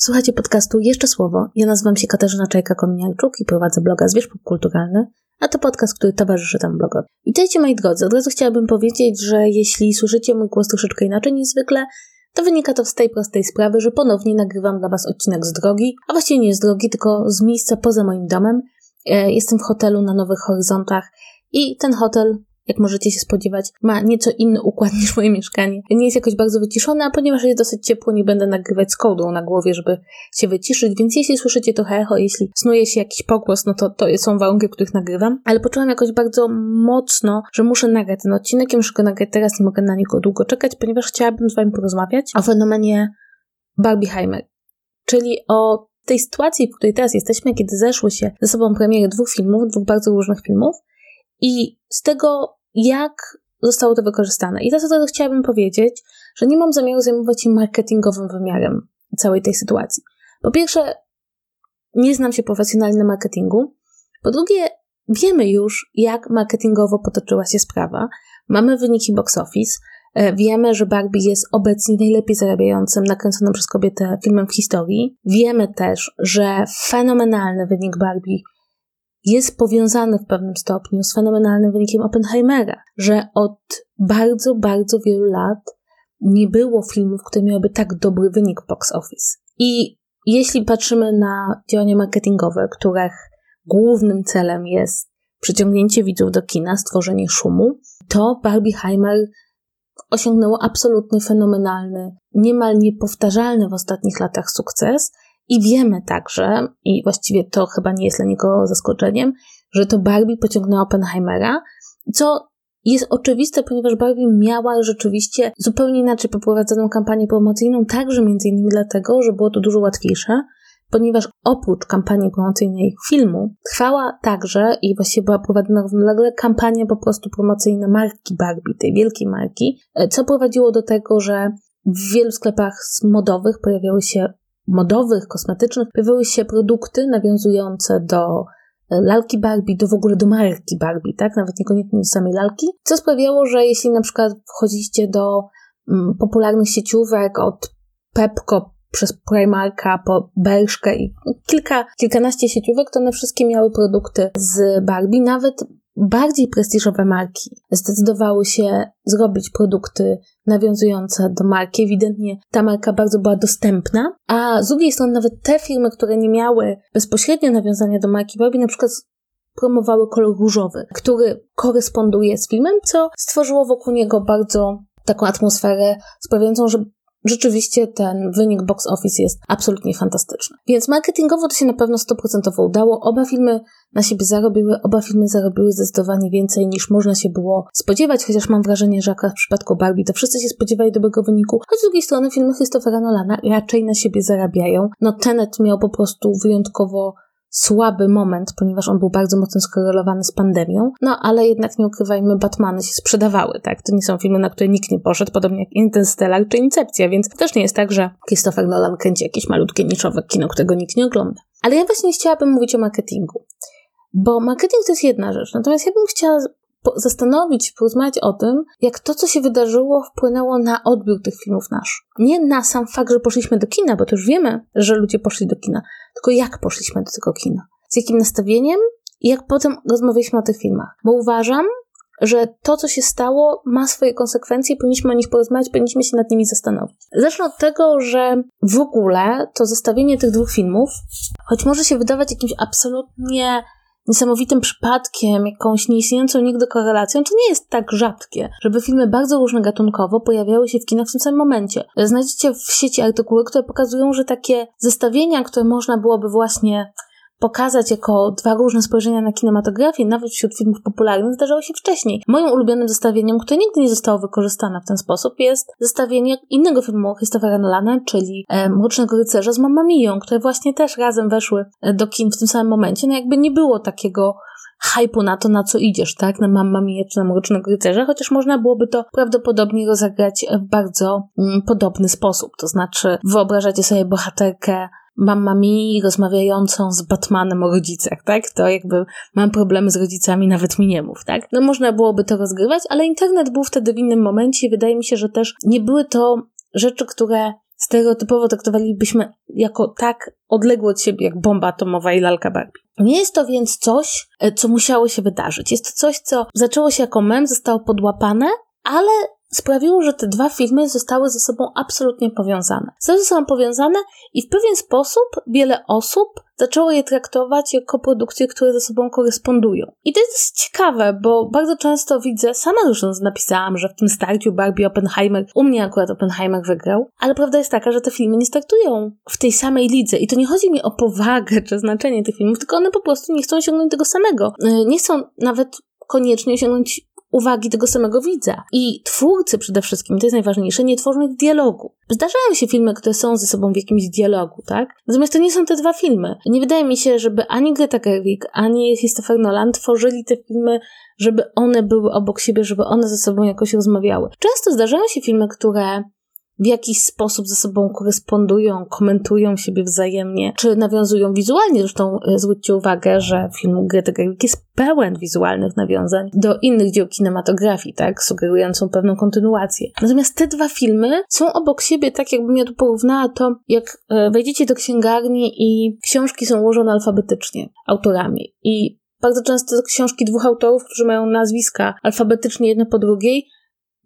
Słuchajcie podcastu Jeszcze Słowo. Ja nazywam się Katarzyna Czajka-Kominiarczuk i prowadzę bloga Zwierz Popkulturalny, a to podcast, który towarzyszy tam blogowi. Witajcie moi drodzy. Od razu chciałabym powiedzieć, że jeśli słyszycie mój głos troszeczkę inaczej niż zwykle, to wynika to z tej prostej sprawy, że ponownie nagrywam dla Was odcinek z drogi, a właściwie nie z drogi, tylko z miejsca poza moim domem. E, jestem w hotelu na Nowych Horyzontach i ten hotel jak możecie się spodziewać, ma nieco inny układ niż moje mieszkanie. Nie jest jakoś bardzo wyciszone, a ponieważ jest dosyć ciepło, nie będę nagrywać z kołdą na głowie, żeby się wyciszyć, więc jeśli słyszycie trochę echo, jeśli snuje się jakiś pogłos, no to to są warunki, których nagrywam. Ale poczułam jakoś bardzo mocno, że muszę nagrać ten odcinek i muszę go nagrać teraz, nie mogę na niego długo czekać, ponieważ chciałabym z wami porozmawiać o fenomenie Barbieheimer, czyli o tej sytuacji, w której teraz jesteśmy, kiedy zeszły się ze sobą premiery dwóch filmów, dwóch bardzo różnych filmów i z tego jak zostało to wykorzystane. I teraz od chciałabym powiedzieć, że nie mam zamiaru zajmować się marketingowym wymiarem całej tej sytuacji. Po pierwsze, nie znam się profesjonalnie na marketingu. Po drugie, wiemy już, jak marketingowo potoczyła się sprawa. Mamy wyniki box office. E, wiemy, że Barbie jest obecnie najlepiej zarabiającym, nakręconym przez kobietę filmem w historii. Wiemy też, że fenomenalny wynik Barbie jest powiązany w pewnym stopniu z fenomenalnym wynikiem Oppenheimera, że od bardzo, bardzo wielu lat nie było filmów, które miałyby tak dobry wynik box office. I jeśli patrzymy na działania marketingowe, których głównym celem jest przyciągnięcie widzów do kina, stworzenie szumu, to Barbieheimer osiągnęło absolutny, fenomenalny, niemal niepowtarzalny w ostatnich latach sukces i wiemy także, i właściwie to chyba nie jest dla niego zaskoczeniem, że to Barbie pociągnęła Oppenheimera, co jest oczywiste, ponieważ Barbie miała rzeczywiście zupełnie inaczej poprowadzoną kampanię promocyjną, także między innymi dlatego, że było to dużo łatwiejsze, ponieważ oprócz kampanii promocyjnej filmu trwała także i właściwie była prowadzona równolegle kampania po prostu promocyjna marki Barbie, tej wielkiej marki, co prowadziło do tego, że w wielu sklepach modowych pojawiały się modowych, kosmetycznych pojawiły się produkty nawiązujące do e, lalki Barbie, do w ogóle do marki Barbie, tak? Nawet niekoniecznie do samej lalki, co sprawiało, że jeśli na przykład wchodziliście do mm, popularnych sieciówek od Pepco przez Primarka po Berszkę i kilka, kilkanaście sieciówek, to one wszystkie miały produkty z Barbie, nawet bardziej prestiżowe marki zdecydowały się zrobić produkty nawiązujące do marki. Ewidentnie ta marka bardzo była dostępna, a z drugiej strony nawet te firmy, które nie miały bezpośrednio nawiązania do marki Barbie, na przykład promowały kolor różowy, który koresponduje z filmem, co stworzyło wokół niego bardzo taką atmosferę sprawiającą, że rzeczywiście ten wynik box office jest absolutnie fantastyczny. Więc marketingowo to się na pewno 100% udało. Oba filmy na siebie zarobiły, oba filmy zarobiły zdecydowanie więcej niż można się było spodziewać, chociaż mam wrażenie, że akurat w przypadku Barbie to wszyscy się spodziewali dobrego wyniku, choć z drugiej strony filmy Christophera Nolana raczej na siebie zarabiają. No Tenet miał po prostu wyjątkowo słaby moment, ponieważ on był bardzo mocno skorelowany z pandemią, no ale jednak nie ukrywajmy, Batmany się sprzedawały, tak? To nie są filmy, na które nikt nie poszedł, podobnie jak Interstellar czy Incepcja, więc też nie jest tak, że Christopher Nolan kręci jakieś malutkie niszowe kino, którego nikt nie ogląda. Ale ja właśnie chciałabym mówić o marketingu, bo marketing to jest jedna rzecz, natomiast ja bym chciała zastanowić, porozmawiać o tym, jak to, co się wydarzyło, wpłynęło na odbiór tych filmów nasz. Nie na sam fakt, że poszliśmy do kina, bo to już wiemy, że ludzie poszli do kina, tylko jak poszliśmy do tego kina. Z jakim nastawieniem i jak potem rozmawialiśmy o tych filmach. Bo uważam, że to, co się stało, ma swoje konsekwencje i powinniśmy o nich porozmawiać, powinniśmy się nad nimi zastanowić. Zacznę od tego, że w ogóle to zestawienie tych dwóch filmów, choć może się wydawać jakimś absolutnie niesamowitym przypadkiem, jakąś nieistniejącą nigdy korelacją, to nie jest tak rzadkie, żeby filmy bardzo różne gatunkowo pojawiały się w kinach w tym samym momencie. Znajdziecie w sieci artykuły, które pokazują, że takie zestawienia, które można byłoby właśnie pokazać jako dwa różne spojrzenia na kinematografię, nawet wśród filmów popularnych, zdarzało się wcześniej. Moim ulubionym zestawieniem, które nigdy nie zostało wykorzystane w ten sposób, jest zestawienie innego filmu Christophera Nolana, czyli e, Mrocznego Rycerza z Mamma Mią, które właśnie też razem weszły e, do kin w tym samym momencie. No jakby nie było takiego hypu na to, na co idziesz, tak? Na Mamma Mia czy na Mrocznego Rycerza, chociaż można byłoby to prawdopodobnie rozegrać w bardzo mm, podobny sposób. To znaczy, wyobrażacie sobie bohaterkę Mamma mi rozmawiającą z Batmanem o rodzicach, tak? To jakby mam problemy z rodzicami, nawet mi nie mów, tak? No można byłoby to rozgrywać, ale internet był wtedy w innym momencie i wydaje mi się, że też nie były to rzeczy, które stereotypowo traktowalibyśmy jako tak odległe od siebie jak bomba atomowa i lalka Barbie. Nie jest to więc coś, e, co musiało się wydarzyć. Jest to coś, co zaczęło się jako mem, zostało podłapane, ale sprawiło, że te dwa filmy zostały ze sobą absolutnie powiązane. Ze sobą powiązane i w pewien sposób wiele osób zaczęło je traktować jako produkcje, które ze sobą korespondują. I to jest ciekawe, bo bardzo często widzę, sama zresztą napisałam, że w tym starciu Barbie Oppenheimer, u mnie akurat Oppenheimer wygrał, ale prawda jest taka, że te filmy nie startują w tej samej lidze i to nie chodzi mi o powagę czy znaczenie tych filmów, tylko one po prostu nie chcą osiągnąć tego samego. E, nie chcą nawet koniecznie osiągnąć uwagi tego samego widza. I twórcy przede wszystkim, to jest najważniejsze, nie tworzą dialogu. Zdarzają się filmy, które są ze sobą w jakimś dialogu, tak? Natomiast to nie są te dwa filmy. Nie wydaje mi się, żeby ani Greta Gerwig, ani Christopher Nolan tworzyli te filmy, żeby one były obok siebie, żeby one ze sobą jakoś rozmawiały. Często zdarzają się filmy, które w jakiś sposób ze sobą korespondują, komentują siebie wzajemnie, czy nawiązują wizualnie. Zresztą e, zwróćcie uwagę, że film Greta Gerwig jest pełen wizualnych nawiązań do innych dzieł kinematografii, tak, sugerującą pewną kontynuację. Natomiast te dwa filmy są obok siebie, tak jakbym ja tu porównała to, jak e, wejdziecie do księgarni i książki są ułożone alfabetycznie autorami i bardzo często książki dwóch autorów, którzy mają nazwiska alfabetycznie jedne po drugiej,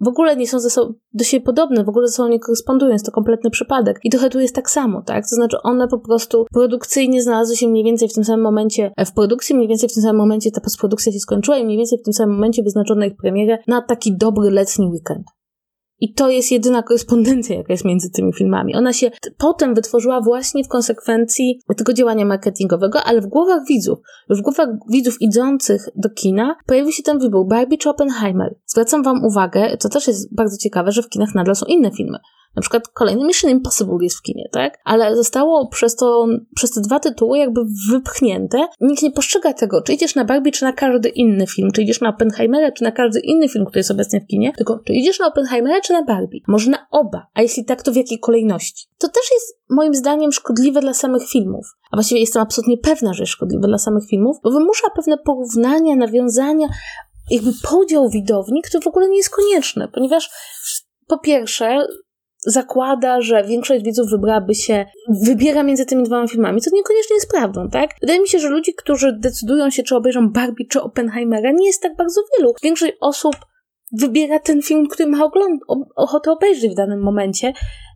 w ogóle nie są ze sobą, do siebie podobne, w ogóle ze sobą nie korespondują, jest to kompletny przypadek. I trochę tu jest tak samo, tak? To znaczy one po prostu produkcyjnie znalazły się mniej więcej w tym samym momencie w produkcji, mniej więcej w tym samym momencie ta postprodukcja się skończyła i mniej więcej w tym samym momencie wyznaczono ich premierę na taki dobry letni weekend. I to jest jedyna korespondencja, jaka jest między tymi filmami. Ona się potem wytworzyła właśnie w konsekwencji tego działania marketingowego, ale w głowach widzów, już w głowach widzów idących do kina pojawił się ten wybór Barbie czy Oppenheimer. Zwracam Wam uwagę, to też jest bardzo ciekawe, że w kinach nadal są inne filmy. Na przykład kolejny Mission Impossible jest w kinie, tak? Ale zostało przez to, przez te dwa tytuły jakby wypchnięte. Nikt nie postrzega tego, czy idziesz na Barbie, czy na każdy inny film, czy idziesz na Oppenheimera, czy na każdy inny film, który jest obecnie w kinie, tylko czy idziesz na Oppenheimera, czy na Barbie. Może na oba, a jeśli tak, to w jakiej kolejności. To też jest moim zdaniem szkodliwe dla samych filmów. A właściwie jestem absolutnie pewna, że jest szkodliwe dla samych filmów, bo wymusza pewne porównania, nawiązania, jakby podział widowni, który w ogóle nie jest konieczny, ponieważ po pierwsze, zakłada, że większość widzów wybrałaby się, wybiera między tymi dwoma filmami, co niekoniecznie jest prawdą, tak? Wydaje mi się, że ludzi, którzy decydują się, czy obejrzą Barbie, czy Oppenheimera, nie jest tak bardzo wielu. Większość osób wybiera ten film, który ma ogląd- ochotę obejrzeć w danym momencie,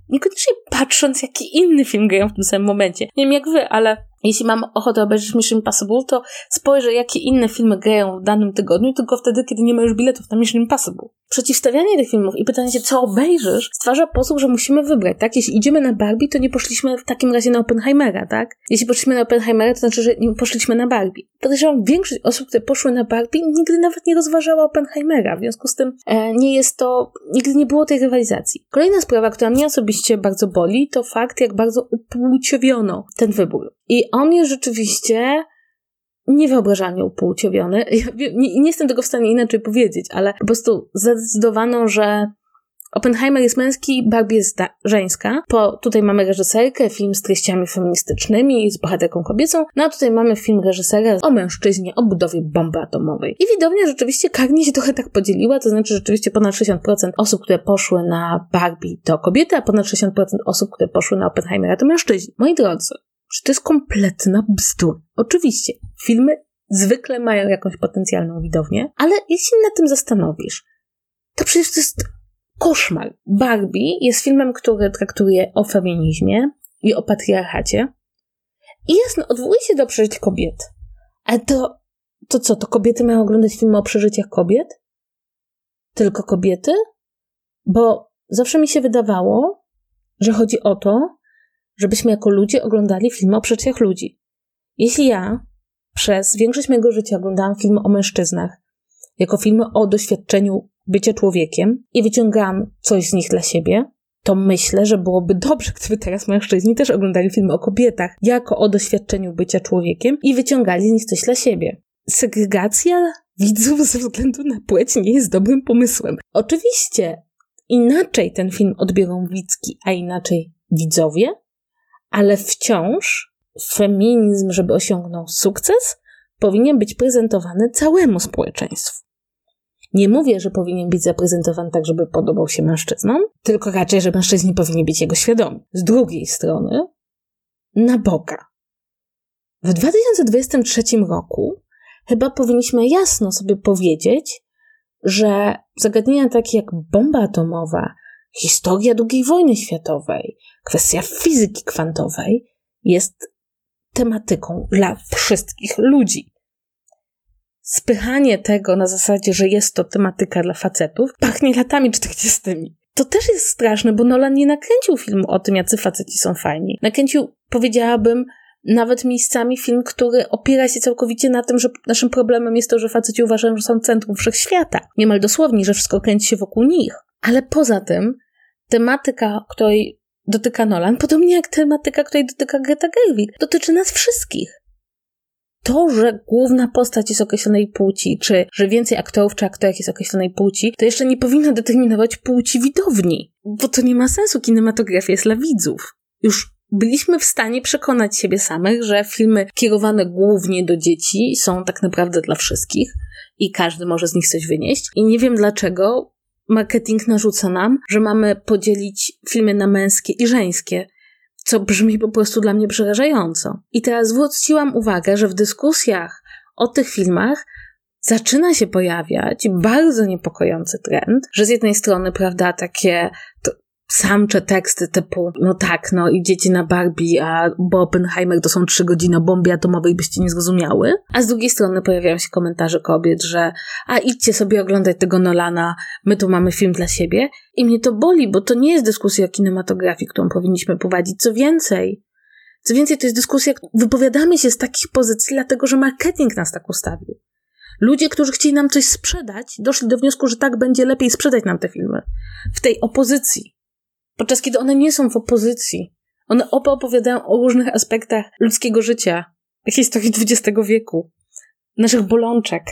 niekoniecznie patrząc, jaki inny film grają w tym samym momencie. Nie wiem jak wy, ale jeśli mam ochotę obejrzeć Mission Impossible, to spojrzę, jakie inne filmy grają w danym tygodniu, tylko wtedy, kiedy nie ma już biletów na Mission Impossible. Przeciwstawianie tych filmów i pytanie się, co obejrzysz, stwarza posłuch, że musimy wybrać, tak? Jeśli idziemy na Barbie, to nie poszliśmy w takim razie na Oppenheimera, tak? Jeśli poszliśmy na Oppenheimera, to znaczy, że nie poszliśmy na Barbie. Podejrzewam, większość osób, które poszły na Barbie, nigdy nawet nie rozważała Oppenheimera, w związku z tym e, nie jest to, nigdy nie było tej rywalizacji. Kolejna sprawa, która mnie osobiście bardzo boli, to fakt, jak bardzo upłciowiono ten wybór. I on jest rzeczywiście niewyobrażalnie upłciowiony. Ja nie, nie jestem tego w stanie inaczej powiedzieć, ale po prostu zdecydowano, że Oppenheimer jest męski, Barbie jest żeńska. Po, tutaj mamy reżyserkę, film z treściami feministycznymi, z bohaterką kobiecą, no a tutaj mamy film reżysera o mężczyźnie, o budowie bomby atomowej. I widownia rzeczywiście karnie się trochę tak podzieliła, to znaczy rzeczywiście ponad 60% osób, które poszły na Barbie to kobiety, a ponad 60% osób, które poszły na Oppenheimera to mężczyźni. Moi drodzy, że to jest kompletna bzdura. Oczywiście, filmy zwykle mają jakąś potencjalną widownię, ale jeśli na tym zastanowisz, to przecież to jest koszmar. Barbie jest filmem, który traktuje o feminizmie i o patriarchacie. I jasno, odwołuje się do przeżyć kobiet. Ale to, to co, to kobiety mają oglądać filmy o przeżyciach kobiet? Tylko kobiety? Bo zawsze mi się wydawało, że chodzi o to, żebyśmy jako ludzie oglądali filmy o przeżyciach ludzi. Jeśli ja przez większość mojego życia oglądałam filmy o mężczyznach, jako filmy o doświadczeniu bycia człowiekiem i wyciągałam coś z nich dla siebie, to myślę, że byłoby dobrze, gdyby teraz mężczyźni też oglądali filmy o kobietach jako o doświadczeniu bycia człowiekiem i wyciągali z nich coś dla siebie. Segregacja widzów ze względu na płeć nie jest dobrym pomysłem. Oczywiście inaczej ten film odbiorą widzki, a inaczej widzowie, ale wciąż feminizm, żeby osiągnął sukces, powinien być prezentowany całemu społeczeństwu. Nie mówię, że powinien być zaprezentowany tak, żeby podobał się mężczyznom, tylko raczej, że mężczyźni powinni być jego świadomi. Z drugiej strony, na boka. W 2023 roku chyba powinniśmy jasno sobie powiedzieć, że zagadnienia takie jak bomba atomowa, historia II wojny światowej, kwestia fizyki kwantowej jest tematyką dla wszystkich ludzi. Spychanie tego na zasadzie, że jest to tematyka dla facetów, pachnie latami 40. To też jest straszne, bo Nolan nie nakręcił filmu o tym, jacy faceci są fajni. Nakręcił, powiedziałabym, nawet miejscami film, który opiera się całkowicie na tym, że naszym problemem jest to, że faceci uważają, że są centrum wszechświata. Niemal dosłownie, że wszystko kręci się wokół nich. Ale poza tym, tematyka, której dotyka Nolan, podobnie jak tematyka, której dotyka Greta Gerwig, dotyczy nas wszystkich. To, że główna postać jest określonej płci, czy że więcej aktorów czy aktorek jest określonej płci, to jeszcze nie powinno determinować płci widowni, bo to nie ma sensu. Kinematografia jest dla widzów. Już byliśmy w stanie przekonać siebie samych, że filmy kierowane głównie do dzieci są tak naprawdę dla wszystkich i każdy może z nich coś wynieść. I nie wiem dlaczego marketing narzuca nam, że mamy podzielić filmy na męskie i żeńskie, co brzmi po prostu dla mnie przerażająco. I teraz zwróciłam uwagę, że w dyskusjach o tych filmach zaczyna się pojawiać bardzo niepokojący trend, że z jednej strony, prawda, takie samcze teksty typu, no tak, no idziecie na Barbie, a bo Oppenheimer to są trzy godziny o bombie atomowej, byście nie zrozumiały. A z drugiej strony pojawiają się komentarze kobiet, że a idźcie sobie oglądać tego Nolana, my tu mamy film dla siebie. I mnie to boli, bo to nie jest dyskusja o kinematografii, którą powinniśmy prowadzić. Co więcej, co więcej, to jest dyskusja, wypowiadamy się z takich pozycji, dlatego że marketing nas tak ustawił. Ludzie, którzy chcieli nam coś sprzedać, doszli do wniosku, że tak będzie lepiej sprzedać nam te filmy. W tej opozycji. Podczas kiedy one nie są w opozycji. One oba opowiadają o różnych aspektach ludzkiego życia, historii XX wieku, naszych bolączek.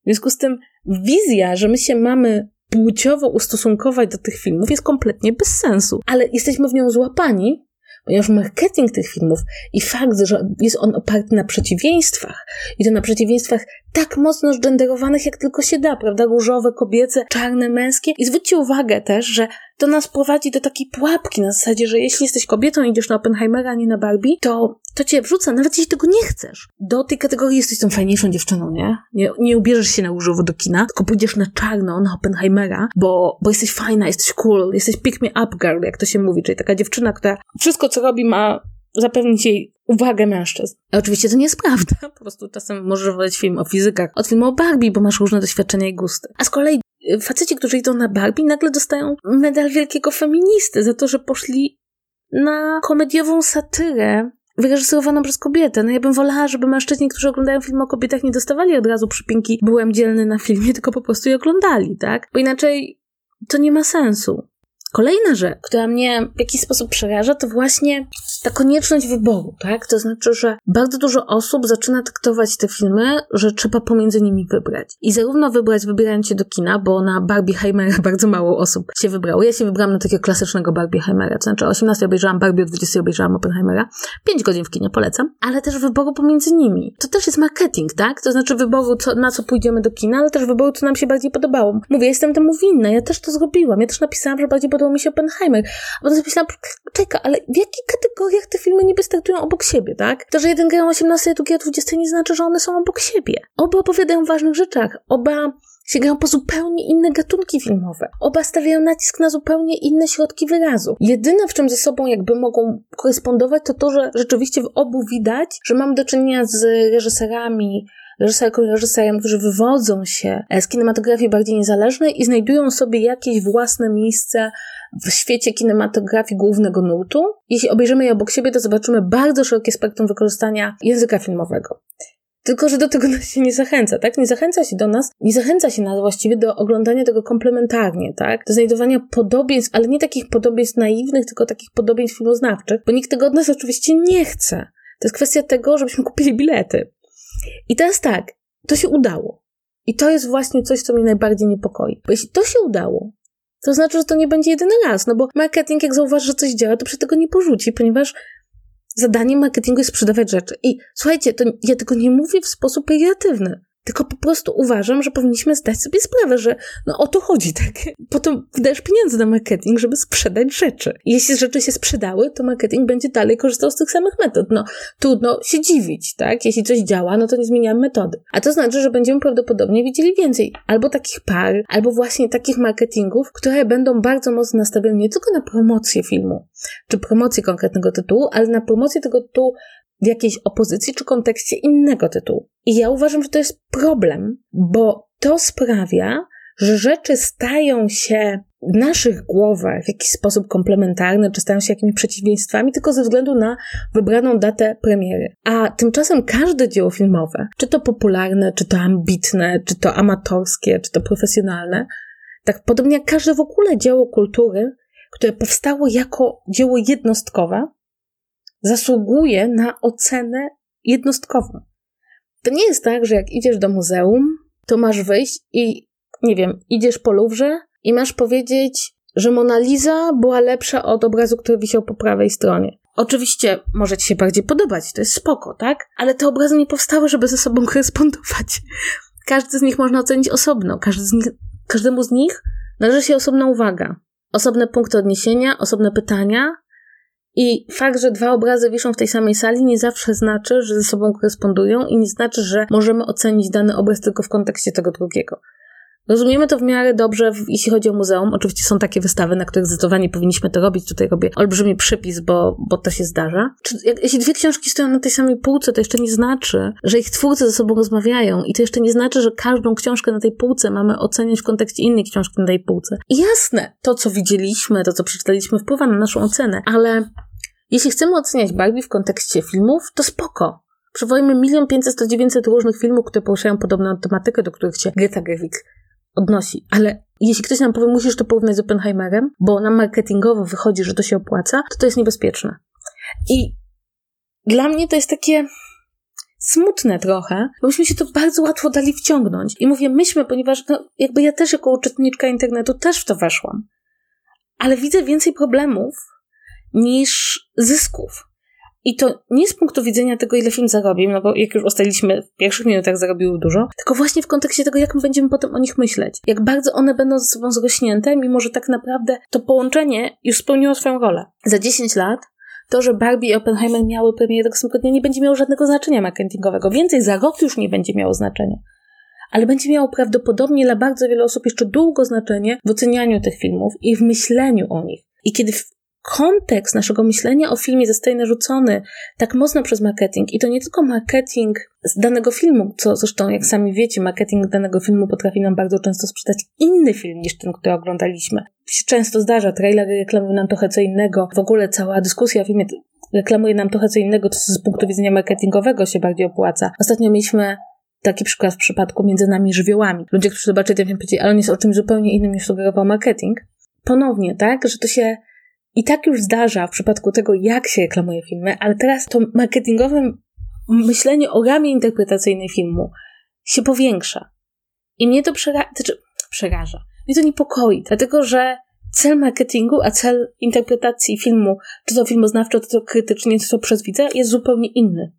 W związku z tym wizja, że my się mamy płciowo ustosunkować do tych filmów jest kompletnie bez sensu, ale jesteśmy w nią złapani, ponieważ marketing tych filmów i fakt, że jest on oparty na przeciwieństwach i to na przeciwieństwach tak mocno zgenderowanych, jak tylko się da, prawda? Różowe, kobiece, czarne, męskie. I zwróćcie uwagę też, że to nas prowadzi do takiej pułapki na zasadzie, że jeśli jesteś kobietą i idziesz na Oppenheimera, a nie na Barbie, to to cię wrzuca, nawet jeśli tego nie chcesz. Do tej kategorii jesteś tą fajniejszą dziewczyną, nie? Nie, nie ubierzesz się na różowo do kina, tylko pójdziesz na czarno, na Oppenheimera, bo, bo jesteś fajna, jesteś cool, jesteś pick me up girl, jak to się mówi, czyli taka dziewczyna, która wszystko, co robi, ma zapewnić jej uwagę mężczyzn. A oczywiście to nie jest prawda. Po prostu czasem możesz woleć film o fizykach od filmu o Barbie, bo masz różne doświadczenia i gusty. A z kolei faceci, którzy idą na Barbie, nagle dostają medal wielkiego feministy za to, że poszli na komediową satyrę wyreżyserowaną przez kobietę. No ja bym wolała, żeby mężczyźni, którzy oglądają film o kobietach, nie dostawali od razu przypinki byłem dzielny na filmie, tylko po prostu je oglądali, tak? Bo inaczej to nie ma sensu. Kolejna rzecz, która mnie w jakiś sposób przeraża, to właśnie ta konieczność wyboru, tak? To znaczy, że bardzo dużo osób zaczyna traktować te filmy, że trzeba pomiędzy nimi wybrać. I zarówno wybrać wybierając się do kina, bo na Barbie Heimera bardzo mało osób się wybrało. Ja się wybrałam na takiego klasycznego Barbie Heimera, to znaczy o 18 obejrzałam Barbie, o 20 obejrzałam Oppenheimera. 5 godzin w kinie polecam, ale też wyboru pomiędzy nimi. To też jest marketing, tak? To znaczy wyboru, co, na co pójdziemy do kina, ale też wyboru, co nam się bardziej podobało. Mówię, jestem temu winna, ja też to zrobiłam. Ja też napisałam, że bardziej podobał mi się Oppenheimer. A potem myślałam, czeka, ale w jakiej kategoriach te filmy niby startują obok siebie, tak? To, że jeden gra o 18, a drugi o 20 nie znaczy, że one są obok siebie. Oba opowiadają o ważnych rzeczach. Oba sięgają po zupełnie inne gatunki filmowe. Oba stawiają nacisk na zupełnie inne środki wyrazu. Jedyne, w czym ze sobą jakby mogą korespondować, to to, że rzeczywiście w obu widać, że mamy do czynienia z reżyserami, reżyserem, którzy wywodzą się z kinematografii bardziej niezależnej i znajdują sobie jakieś własne miejsce w świecie kinematografii głównego nurtu. Jeśli obejrzymy je obok siebie, to zobaczymy bardzo szerokie spektrum wykorzystania języka filmowego. Tylko, że do tego nas się nie zachęca, tak? Nie zachęca się do nas, nie zachęca się nas właściwie do oglądania tego komplementarnie, tak? Do znajdowania podobieństw, ale nie takich podobieństw naiwnych, tylko takich podobieństw filmoznawczych, bo nikt tego od nas oczywiście nie chce. To jest kwestia tego, żebyśmy kupili bilety. I teraz tak, to się udało. I to jest właśnie coś, co mnie najbardziej niepokoi. Bo jeśli to się udało, to znaczy, że to nie będzie jedyny raz, no bo marketing, jak zauważy, że coś działa, to przy tego nie porzuci, ponieważ zadaniem marketingu jest sprzedawać rzeczy. I słuchajcie, to ja tego nie mówię w sposób pejoratywny. Tylko po prostu uważam, że powinniśmy zdać sobie sprawę, że no o to chodzi, tak? Potem wydajesz pieniądze na marketing, żeby sprzedać rzeczy. Jeśli rzeczy się sprzedały, to marketing będzie dalej korzystał z tych samych metod. No, trudno się dziwić, tak? Jeśli coś działa, no to nie zmieniamy metody. A to znaczy, że będziemy prawdopodobnie widzieli więcej albo takich par, albo właśnie takich marketingów, które będą bardzo mocno nastawione nie tylko na promocję filmu, czy promocję konkretnego tytułu, ale na promocję tego tytułu w jakiejś opozycji czy kontekście innego tytułu. I ja uważam, że to jest problem, bo to sprawia, że rzeczy stają się w naszych głowach w jakiś sposób komplementarne, czy stają się jakimiś przeciwieństwami, tylko ze względu na wybraną datę premiery. A tymczasem każde dzieło filmowe, czy to popularne, czy to ambitne, czy to amatorskie, czy to profesjonalne, tak podobnie jak każde w ogóle dzieło kultury, które powstało jako dzieło jednostkowe, zasługuje na ocenę jednostkową. To nie jest tak, że jak idziesz do muzeum, to masz wyjść i, nie wiem, idziesz po Louvre i masz powiedzieć, że Mona Lisa była lepsza od obrazu, który wisiał po prawej stronie. Oczywiście może ci się bardziej podobać, to jest spoko, tak? Ale te obrazy nie powstały, żeby ze sobą korespondować. Każdy z nich można ocenić osobno. Każdy z nich, każdemu z nich należy się osobna uwaga. Osobne punkty odniesienia, osobne pytania, i fakt, że dwa obrazy wiszą w tej samej sali, nie zawsze znaczy, że ze sobą korespondują i nie znaczy, że możemy ocenić dany obraz tylko w kontekście tego drugiego. Rozumiemy to w miarę dobrze, jeśli chodzi o muzeum. Oczywiście są takie wystawy, na których zdecydowanie powinniśmy to robić. Tutaj robię olbrzymi przypis, bo, bo to się zdarza. Czy, jak, jeśli dwie książki stoją na tej samej półce, to jeszcze nie znaczy, że ich twórcy ze sobą rozmawiają. I to jeszcze nie znaczy, że każdą książkę na tej półce mamy oceniać w kontekście innej książki na tej półce. I jasne, to co widzieliśmy, to co przeczytaliśmy wpływa na naszą ocenę, ale jeśli chcemy oceniać Barbie w kontekście filmów, to spoko. Przywołajmy milion pięćset, sto dziewięćset różnych filmów, które poruszają podobną tematykę, do których się Greta Gerwig odnosi. Ale jeśli ktoś nam powie, musisz to porównać z Oppenheimerem, bo nam marketingowo wychodzi, że to się opłaca, to to jest niebezpieczne. I dla mnie to jest takie smutne trochę, bo myśmy się to bardzo łatwo dali wciągnąć. I mówię myśmy, ponieważ no, jakby ja też jako uczestniczka internetu też w to weszłam. Ale widzę więcej problemów niż zysków. I to nie z punktu widzenia tego, ile film zarobił, no bo jak już ustaliliśmy, w pierwszych minutach zarobiły dużo, tylko właśnie w kontekście tego, jak my będziemy potem o nich myśleć. Jak bardzo one będą ze sobą zrośnięte, mimo że tak naprawdę to połączenie już spełniło swoją rolę. Za 10 lat to, że Barbie i Oppenheimer miały premierę tego samego dnia, nie będzie miało żadnego znaczenia marketingowego. Więcej, za rok już nie będzie miało znaczenia. Ale będzie miało prawdopodobnie dla bardzo wielu osób jeszcze długo znaczenie w ocenianiu tych filmów i w myśleniu o nich. I kiedy kontekst naszego myślenia o filmie zostaje narzucony tak mocno przez marketing i to nie tylko marketing z danego filmu, co zresztą jak sami wiecie, marketing danego filmu potrafi nam bardzo często sprzedać inny film niż ten, który oglądaliśmy. Często zdarza, trailery reklamują nam trochę co innego, w ogóle cała dyskusja o filmie reklamuje nam trochę co innego, co z punktu widzenia marketingowego się bardziej opłaca. Ostatnio mieliśmy taki przykład w przypadku między nami żywiołami. Ludzie, którzy zobaczyli ten film, powiedzieli, ale on jest o czymś zupełnie innym niż sugerował marketing. Ponownie, tak, że to się i tak już zdarza w przypadku tego, jak się reklamuje filmy, ale teraz to marketingowe myślenie o ramie interpretacyjnej filmu się powiększa. I mnie to przera znaczy, przeraża. Mnie to niepokoi, dlatego że cel marketingu, a cel interpretacji filmu, czy to filmoznawczo, czy to krytycznie, czy to przez widza, jest zupełnie inny.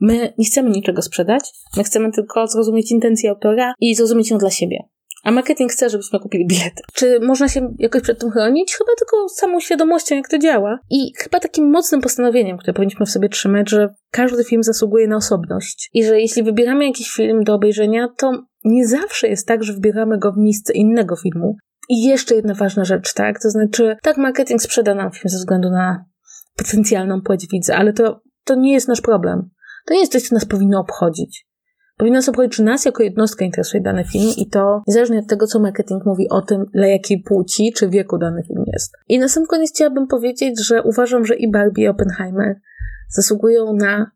My nie chcemy niczego sprzedać, my chcemy tylko zrozumieć intencję autora i zrozumieć ją dla siebie. A marketing chce, żebyśmy kupili bilety. Czy można się jakoś przed tym chronić? Chyba tylko samą świadomością, jak to działa. I chyba takim mocnym postanowieniem, które powinniśmy w sobie trzymać, że każdy film zasługuje na osobność. I że jeśli wybieramy jakiś film do obejrzenia, to nie zawsze jest tak, że wybieramy go w miejsce innego filmu. I jeszcze jedna ważna rzecz, tak? To znaczy, tak, marketing sprzeda nam film ze względu na potencjalną płeć widza, ale to, to nie jest nasz problem. To nie jest coś, co nas powinno obchodzić. Powinno sobie powiedzieć, czy nas jako jednostkę interesuje dany film i to niezależnie od tego, co marketing mówi o tym, dla jakiej płci czy wieku dany film jest. I na sam koniec chciałabym powiedzieć, że uważam, że i Barbie i Oppenheimer zasługują na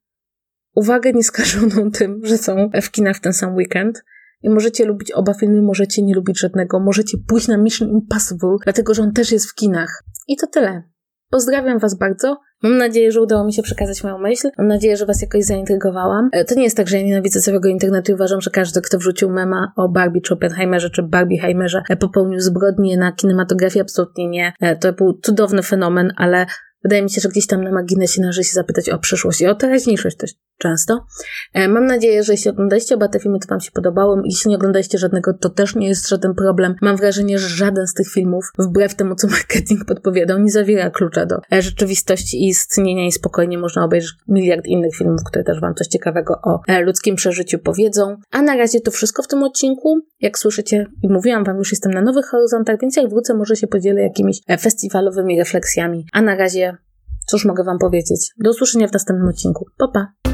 uwagę nieskażoną tym, że są w kinach w ten sam weekend. I możecie lubić oba filmy, możecie nie lubić żadnego, możecie pójść na Mission Impossible, dlatego że on też jest w kinach. I to tyle. Pozdrawiam Was bardzo. Mam nadzieję, że udało mi się przekazać moją myśl. Mam nadzieję, że Was jakoś zaintrygowałam. E, to nie jest tak, że ja nienawidzę całego internetu i uważam, że każdy, kto wrzucił mema o Barbie czy Oppenheimerze czy Barbieheimerze e, popełnił zbrodnie na kinematografii. Absolutnie nie. E, to był cudowny fenomen, ale Wydaje mi się, że gdzieś tam na marginesie należy się zapytać o przyszłość i o teraźniejszość też często. E, mam nadzieję, że jeśli oglądaliście oba te filmy, to Wam się podobało. Jeśli nie oglądaliście żadnego, to też nie jest żaden problem. Mam wrażenie, że żaden z tych filmów, wbrew temu, co marketing podpowiadał, nie zawiera klucza do e, rzeczywistości i istnienia i spokojnie można obejrzeć miliard innych filmów, które też Wam coś ciekawego o e, ludzkim przeżyciu powiedzą. A na razie to wszystko w tym odcinku. Jak słyszycie i mówiłam Wam, już jestem na nowych horyzontach, więc jak wrócę, może się podzielę jakimiś festiwalowymi refleksjami. A na razie Cóż mogę Wam powiedzieć? Do usłyszenia w następnym odcinku. Pa, pa!